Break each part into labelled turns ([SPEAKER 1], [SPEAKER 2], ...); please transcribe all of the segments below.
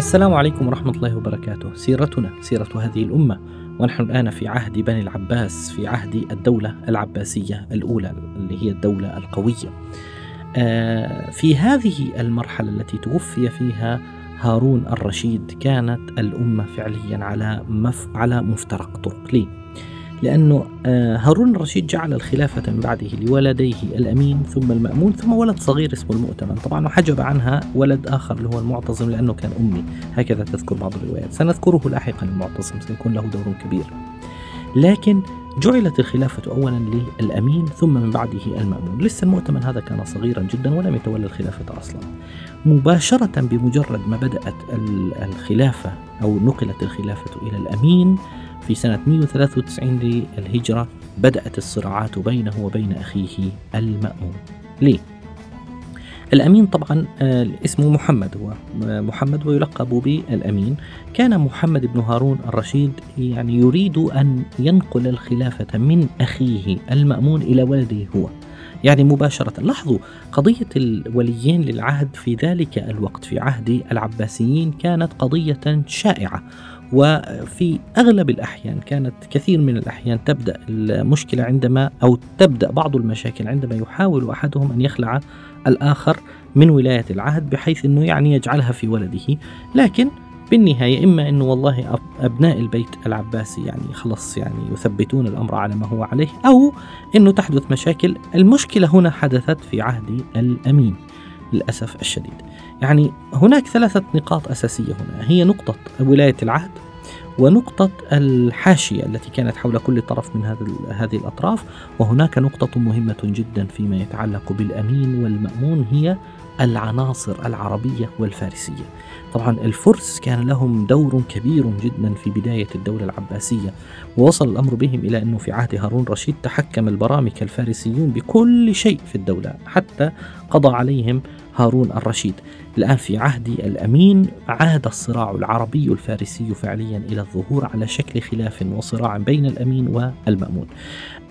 [SPEAKER 1] السلام عليكم ورحمة الله وبركاته. سيرتنا سيرة هذه الأمة ونحن الآن في عهد بني العباس في عهد الدولة العباسية الأولى اللي هي الدولة القوية. آه، في هذه المرحلة التي توفي فيها هارون الرشيد كانت الأمة فعليا على مف على مفترق طرق. ليه؟ لأنه آه، هارون الرشيد جعل الخلافة من بعده لولديه الأمين ثم المأمون ثم ولد صغير اسمه المؤتمن. طبعا وحجب عنها ولد آخر اللي هو المعتصم لأنه كان أمي. هكذا تذكر بعض الروايات. سنذكره لاحقا المعتصم سيكون له دور كبير. لكن جعلت الخلافة أولا للأمين ثم من بعده المأمون. لسه المؤتمن هذا كان صغيرا جدا ولم يتولى الخلافة أصلا. مباشرة بمجرد ما بدأت الخلافة أو نقلت الخلافة إلى الأمين في سنة 193 للهجرة بدأت الصراعات بينه وبين أخيه المأمون. ليه؟ الأمين طبعا آه، اسمه محمد هو آه، محمد ويلقب بالأمين. كان محمد بن هارون الرشيد يعني يريد أن ينقل الخلافة من أخيه المأمون إلى ولده هو. يعني مباشرة لاحظوا قضية الوليين للعهد في ذلك الوقت في عهد العباسيين كانت قضية شائعة. وفي أغلب الأحيان كانت كثير من الأحيان تبدأ المشكلة عندما أو تبدأ بعض المشاكل عندما يحاول أحدهم أن يخلع الآخر من ولاية العهد بحيث إنه يعني يجعلها في ولده. لكن بالنهاية إما أنه والله أبناء البيت العباسي يعني خلص يعني يثبتون الأمر على ما هو عليه أو أنه تحدث مشاكل. المشكلة هنا حدثت في عهد الأمين. للأسف الشديد. يعني هناك ثلاثة نقاط أساسية هنا. هي نقطة ولاية العهد ونقطة الحاشية التي كانت حول كل طرف من هذه الأطراف. وهناك نقطة مهمة جدا فيما يتعلق بالأمين والمأمون هي العناصر العربية والفارسية. طبعا الفرس كان لهم دور كبير جدا في بداية الدولة العباسية. ووصل الأمر بهم إلى أنه في عهد هارون رشيد تحكم البرامكة الفارسيون بكل شيء في الدولة حتى قضى عليهم هارون الرشيد. الآن في عهد الأمين عاد الصراع العربي الفارسي فعليا إلى الظهور على شكل خلاف وصراع بين الأمين والمأمون.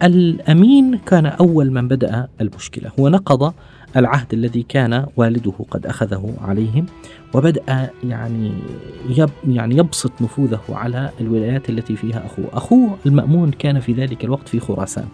[SPEAKER 1] الأمين كان أول من بدأ المشكلة. هو نقض العهد الذي كان والده قد أخذه عليهم وبدأ يعني يب يعني يبسط نفوذه على الولايات التي فيها أخوه. أخوه المأمون كان في ذلك الوقت في خراسان.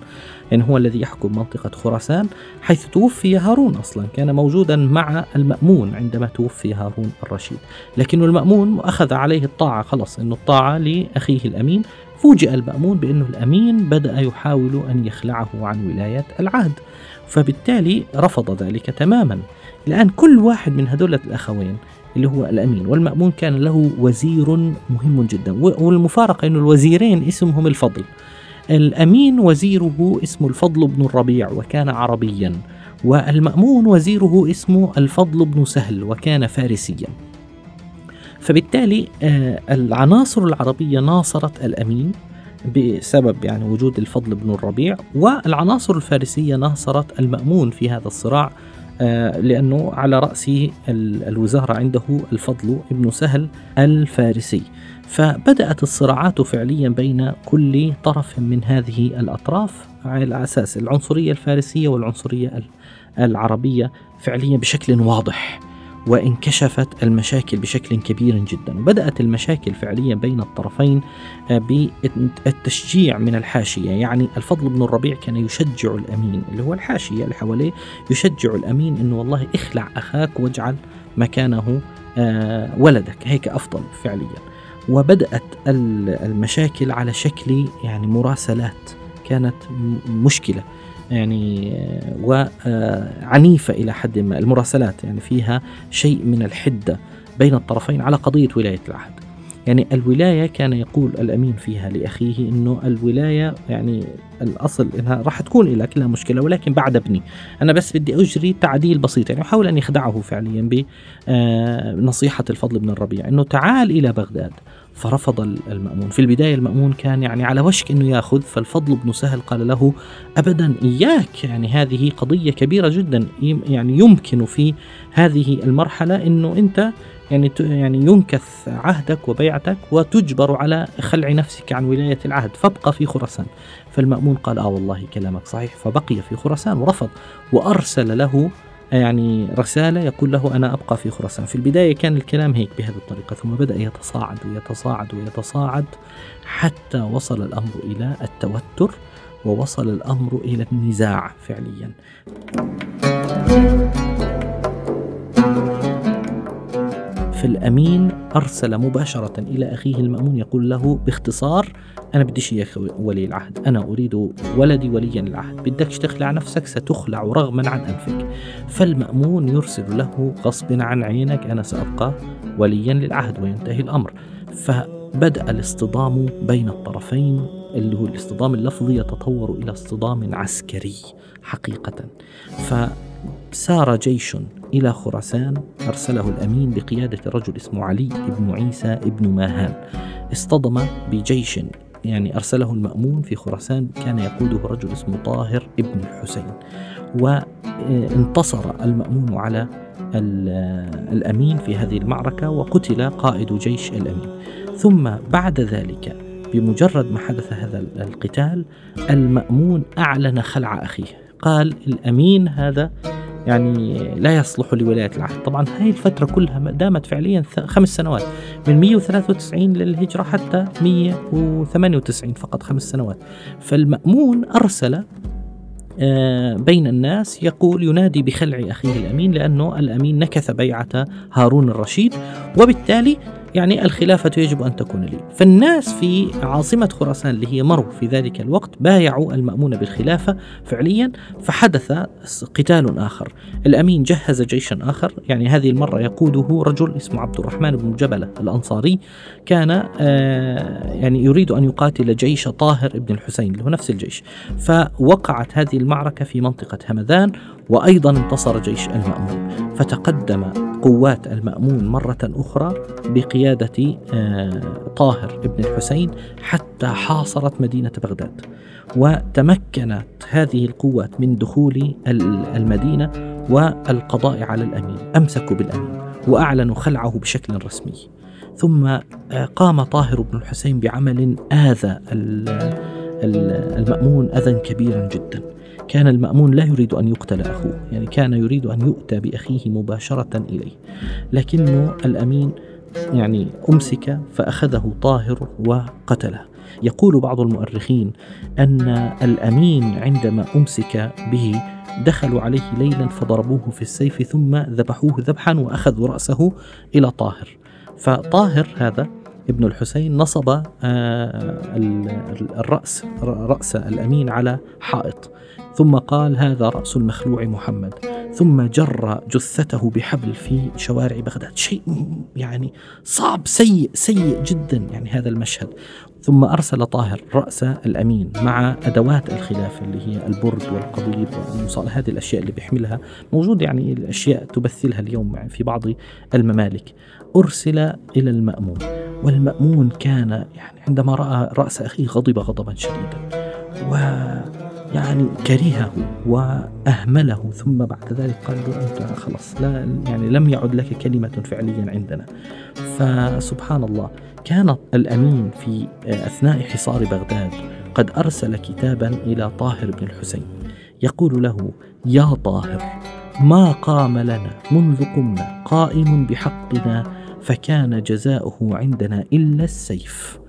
[SPEAKER 1] يعني هو الذي يحكم منطقة خراسان حيث توفي هارون أصلا. كان موجودا مع المأمون عندما توفي هارون الرشيد. لكن المأمون أخذ عليه الطاعة خلص أنه الطاعة لأخيه الأمين. فوجئ المأمون بأنه الأمين بدأ يحاول أن يخلعه عن ولاية العهد. فبالتالي رفض ذلك تماما. الآن كل واحد من هذول الأخوين اللي هو الأمين والمأمون كان له وزير مهم جدا. والمفارقة أن الوزيرين اسمهم الفضل. الأمين وزيره اسمه الفضل بن الربيع وكان عربيا والمأمون وزيره اسمه الفضل بن سهل وكان فارسيا. فبالتالي آه، العناصر العربية ناصرت الأمين بسبب يعني وجود الفضل بن الربيع والعناصر الفارسية ناصرت المأمون في هذا الصراع آه، لأنه على رأس الوزارة عنده الفضل ابن سهل الفارسي. فبدأت الصراعات فعليا بين كل طرف من هذه الأطراف على أساس العنصرية الفارسية والعنصرية العربية فعليا بشكل واضح وانكشفت المشاكل بشكل كبير جدا. وبدأت المشاكل فعليا بين الطرفين آه، بالتشجيع من الحاشية. يعني الفضل بن الربيع كان يشجع الأمين اللي هو الحاشية اللي حواليه يشجع الأمين أنه والله اخلع أخاك واجعل مكانه آه، ولدك. هيك أفضل فعليا. وبدأت المشاكل على شكل يعني مراسلات كانت مشكلة. يعني وعنيفة إلى حد ما. المراسلات يعني فيها شيء من الحدة بين الطرفين على قضية ولاية العهد. يعني الولاية كان يقول الأمين فيها لأخيه أنه الولاية يعني الأصل أنها راح تكون لك لا مشكلة ولكن بعد ابني. أنا بس بدي أجري تعديل بسيط يعني يحاول أن يخدعه فعليا بنصيحة الفضل بن الربيع أنه تعال إلى بغداد. فرفض المأمون. في البداية المأمون كان يعني على وشك أنه يأخذ فالفضل بن سهل قال له أبدا إياك يعني هذه قضية كبيرة جدا يعني يمكن في هذه المرحلة أنه أنت يعني يعني ينكث عهدك وبيعتك وتجبر على خلع نفسك عن ولاية العهد فابقى في خراسان. فالمأمون قال آه والله كلامك صحيح فبقي في خراسان ورفض وأرسل له يعني رسالة يقول له أنا أبقى في خراسان. في البداية كان الكلام هيك بهذه الطريقة ثم بدأ يتصاعد ويتصاعد ويتصاعد حتى وصل الأمر إلى التوتر ووصل الأمر إلى النزاع فعليا. فالأمين أرسل مباشرة إلى أخيه المأمون يقول له باختصار أنا بديش إياك ولي العهد أنا أريد ولدي وليا العهد بدكش تخلع نفسك ستخلع رغما عن أنفك. فالمأمون يرسل له غصب عن عينك أنا سأبقى وليا للعهد وينتهي الأمر. فبدأ الاصطدام بين الطرفين اللي هو الاصطدام اللفظي يتطور إلى اصطدام عسكري حقيقة. فسار جيش إلى خراسان أرسله الأمين بقيادة رجل اسمه علي بن عيسى بن ماهان. اصطدم بجيش يعني أرسله المأمون في خراسان كان يقوده رجل اسمه طاهر ابن الحسين وانتصر المأمون على الأمين في هذه المعركة وقتل قائد جيش الأمين. ثم بعد ذلك بمجرد ما حدث هذا القتال المأمون أعلن خلع أخيه. قال الأمين هذا يعني لا يصلح لولاية العهد. طبعا هاي الفترة كلها دامت فعليا خمس سنوات من 193 للهجرة حتى 198 فقط خمس سنوات. فالمأمون أرسل آه، بين الناس يقول ينادي بخلع أخيه الأمين لأنه الأمين نكث بيعة هارون الرشيد وبالتالي يعني الخلافة يجب أن تكون لي. فالناس في عاصمة خراسان اللي هي مرو في ذلك الوقت بايعوا المأمون بالخلافة فعليا فحدث قتال آخر. الأمين جهز جيشا آخر. يعني هذه المرة يقوده رجل اسمه عبد الرحمن بن جبلة الأنصاري. كان آه، يعني يريد أن يقاتل جيش طاهر بن الحسين اللي هو نفس الجيش. فوقعت هذه المعركة في منطقة همذان وأيضا انتصر جيش المأمون. فتقدم قوات المأمون مرة أخرى بقيادة آه، طاهر بن الحسين حتى حاصرت مدينة بغداد. وتمكنت هذه القوات من دخول المدينة والقضاء على الأمين أمسكوا بالأمين وأعلنوا خلعه بشكل رسمي. ثم آه، قام طاهر بن الحسين بعمل آذى المأمون أذى كبيرا جدا. كان المأمون لا يريد أن يقتل أخوه يعني كان يريد أن يؤتى بأخيه مباشرة إليه. لكنه الأمين يعني أمسك فأخذه طاهر وقتله. يقول بعض المؤرخين أن الأمين عندما أمسك به دخلوا عليه ليلا فضربوه في السيف ثم ذبحوه ذبحا وأخذوا رأسه إلى طاهر. فطاهر هذا ابن الحسين نصب آه، الرأس رأس الأمين على حائط. ثم قال هذا رأس المخلوع محمد. ثم جر جثته بحبل في شوارع بغداد. شيء يعني صعب سيء سيء جدا يعني هذا المشهد. ثم أرسل طاهر رأس الأمين مع أدوات الخلافة اللي هي البرد والقضيب هذه الأشياء اللي بيحملها موجود يعني الأشياء تمثلها اليوم في بعض الممالك. أرسل إلى المأمون والمأمون كان يعني عندما رأى رأس أخيه غضب غضبا شديدا. و يعني كرهه وأهمله ثم بعد ذلك قال له أنت خلاص لا يعني لم يعد لك كلمة فعليا عندنا. فسبحان الله كان الأمين في أثناء حصار بغداد قد أرسل كتابا إلى طاهر بن الحسين. يقول له يا طاهر ما قام لنا منذ قمنا قائم بحقنا فكان جزاؤه عندنا إلا السيف.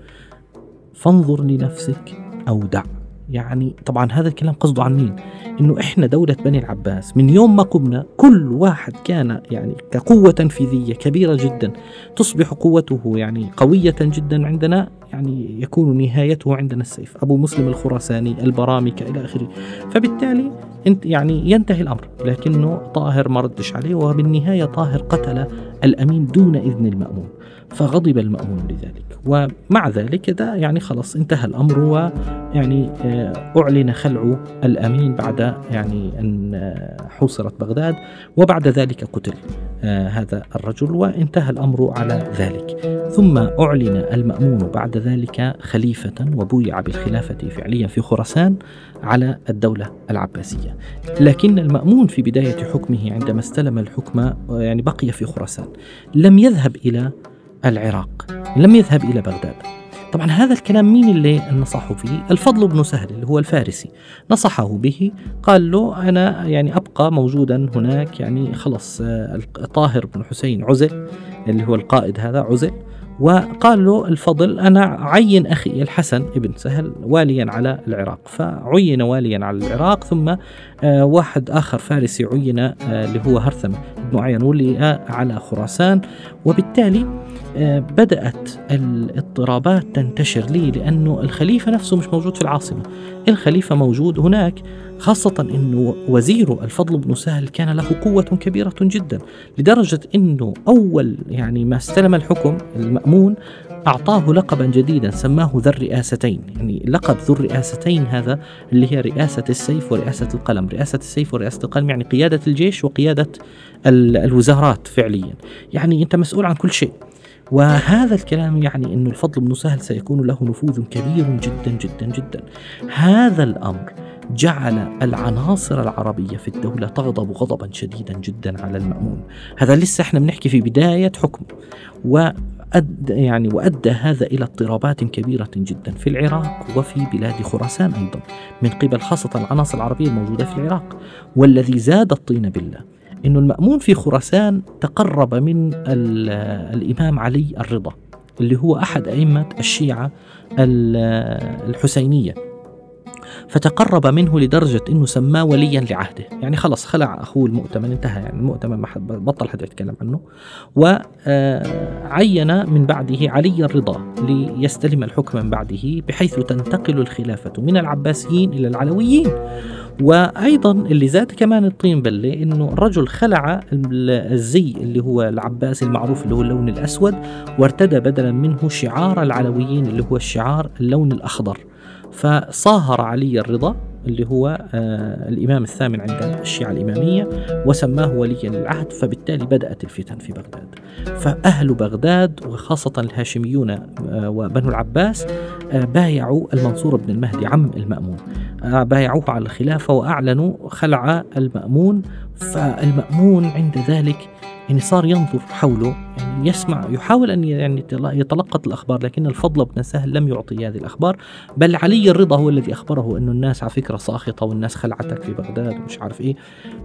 [SPEAKER 1] فانظر لنفسك أو دع يعني طبعا هذا الكلام قصده عن مين؟ إنه إحنا دولة بني العباس من يوم ما قمنا كل واحد كان يعني كقوة تنفيذية كبيرة جدا تصبح قوته يعني قوية جدا عندنا يعني يكون نهايته عندنا السيف. أبو مسلم الخراساني البرامكة إلى آخره. فبالتالي انت يعني ينتهي الأمر لكنه طاهر ما ردش عليه وبالنهاية طاهر قتل الأمين دون إذن المأمون. فغضب المأمون لذلك. ومع ذلك ده يعني خلاص انتهى الأمر ويعني آه، أعلن خلع الأمين بعد يعني أن آه، حوصرت بغداد وبعد ذلك قتل آه هذا الرجل وانتهى الأمر على ذلك. ثم أعلن المأمون بعد ذلك خليفة وبويع بالخلافة فعليا في خراسان على الدولة العباسية. لكن المأمون في بداية حكمه عندما استلم الحكم يعني بقي في خراسان لم يذهب إلى العراق. لم يذهب إلى بغداد. طبعا هذا الكلام مين اللي نصحه فيه؟ الفضل بن سهل اللي هو الفارسي. نصحه به قال له أنا يعني أبقى موجودا هناك يعني خلص آه، طاهر بن حسين عزل اللي هو القائد هذا عزل وقال له الفضل أنا عين أخي الحسن ابن سهل واليا على العراق. فعين واليا على العراق ثم آه، واحد آخر فارسي عين آه، اللي هو هرثم بن عين ولي على خراسان. وبالتالي بدأت الاضطرابات تنتشر ليه؟ لأنه الخليفة نفسه مش موجود في العاصمة. الخليفة موجود هناك خاصة أنه وزيره الفضل بن سهل كان له قوة كبيرة جدا لدرجة أنه أول يعني ما استلم الحكم المأمون أعطاه لقبا جديدا سماه ذا الرئاستين. يعني لقب ذو الرئاستين هذا اللي هي رئاسة السيف ورئاسة القلم. رئاسة السيف ورئاسة القلم يعني قيادة الجيش وقيادة الوزارات فعليا. يعني أنت مسؤول عن كل شيء. وهذا الكلام يعني أن الفضل بن سهل سيكون له نفوذ كبير جدا جدا جدا. هذا الأمر جعل العناصر العربية في الدولة تغضب غضبا شديدا جدا على المأمون. هذا لسه إحنا بنحكي في بداية حكمه. وأد يعني وأدى هذا إلى اضطرابات كبيرة جدا في العراق وفي بلاد خراسان أيضا من قبل خاصة العناصر العربية الموجودة في العراق. والذي زاد الطين بالله أن المأمون في خراسان تقرب من الإمام علي الرضا اللي هو أحد أئمة الشيعة الحسينية. فتقرب منه لدرجة أنه سماه وليا لعهده. يعني خلص خلع أخوه المؤتمن انتهى. يعني المؤتمن ما حد بطل حد يتكلم عنه. وعين من بعده علي الرضا ليستلم الحكم من بعده بحيث تنتقل الخلافة من العباسيين إلى العلويين. وأيضا اللي زاد كمان الطين بلة إنه الرجل خلع الزي اللي هو العباسي المعروف اللي هو اللون الأسود وارتدى بدلا منه شعار العلويين اللي هو الشعار اللون الأخضر. فصاهر علي الرضا اللي هو آه الإمام الثامن عند الشيعة الإمامية وسماه وليا للعهد فبالتالي بدأت الفتن في بغداد. فأهل بغداد وخاصة الهاشميون آه وبنو العباس آه بايعوا المنصور بن المهدي عم المأمون. بايعوه على الخلافة وأعلنوا خلع المأمون. فالمأمون عند ذلك يعني صار ينظر حوله يعني يسمع يحاول أن يعني يتلقط الأخبار لكن الفضل بن سهل لم يعطي هذه الأخبار. بل علي الرضا هو الذي أخبره أنه الناس على فكرة ساخطة والناس خلعتك في بغداد ومش عارف إيه.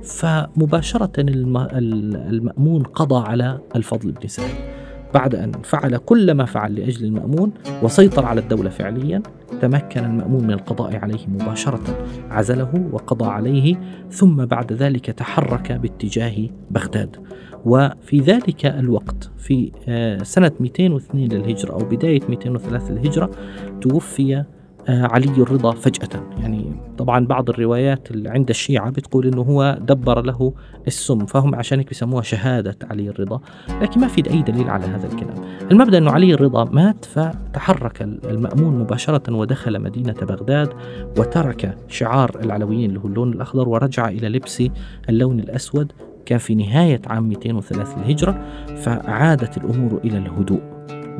[SPEAKER 1] فمباشرة المأمون قضى على الفضل بن سهل. بعد أن فعل كل ما فعل لأجل المأمون وسيطر على الدولة فعليا تمكن المأمون من القضاء عليه مباشرة. عزله وقضى عليه ثم بعد ذلك تحرك باتجاه بغداد. وفي ذلك الوقت في آه، سنة 202 للهجرة أو بداية 203 للهجرة توفي آه، علي الرضا فجأة. يعني طبعا بعض الروايات اللي عند الشيعة بتقول إنه هو دبر له السم فهم عشان هيك بيسموها شهادة علي الرضا. لكن ما في أي دليل على هذا الكلام. المبدأ إنه علي الرضا مات فتحرك المأمون مباشرة ودخل مدينة بغداد وترك شعار العلويين اللي هو اللون الأخضر ورجع إلى لبس اللون الأسود. كان في نهاية عام 203 للهجرة فعادت الأمور إلى الهدوء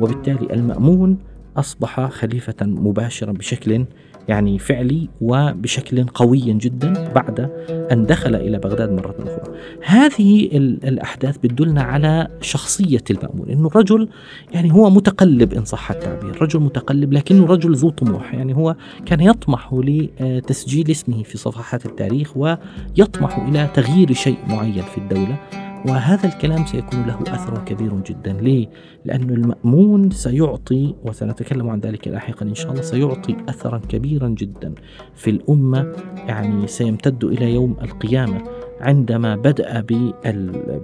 [SPEAKER 1] وبالتالي المأمون أصبح خليفة مباشرا بشكل يعني فعلي وبشكل قوي جدا بعد أن دخل إلى بغداد مرة أخرى. هذه الأحداث بتدلنا على شخصية المأمون إنه رجل يعني هو متقلب إن صح التعبير رجل متقلب لكنه رجل ذو طموح يعني هو كان يطمح لتسجيل اسمه في صفحات التاريخ ويطمح إلى تغيير شيء معين في الدولة. وهذا الكلام سيكون له أثر كبير جدا ليه؟ لأن المأمون سيعطي وسنتكلم عن ذلك لاحقا إن شاء الله سيعطي أثرا كبيرا جدا في الأمة يعني سيمتد إلى يوم القيامة عندما بدأ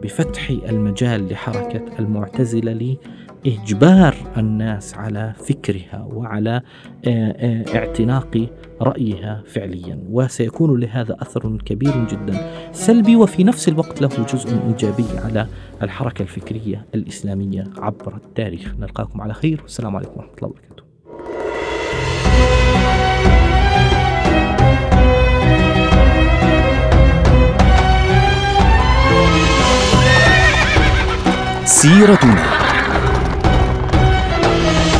[SPEAKER 1] بفتح المجال لحركة المعتزلة إجبار الناس على فكرها وعلى آه، آه، اعتناق رأيها فعليا. وسيكون لهذا أثر كبير جدا. سلبي وفي نفس الوقت له جزء إيجابي على الحركة الفكرية الإسلامية عبر التاريخ. نلقاكم على خير. والسلام عليكم ورحمة الله وبركاته.
[SPEAKER 2] سيرتنا.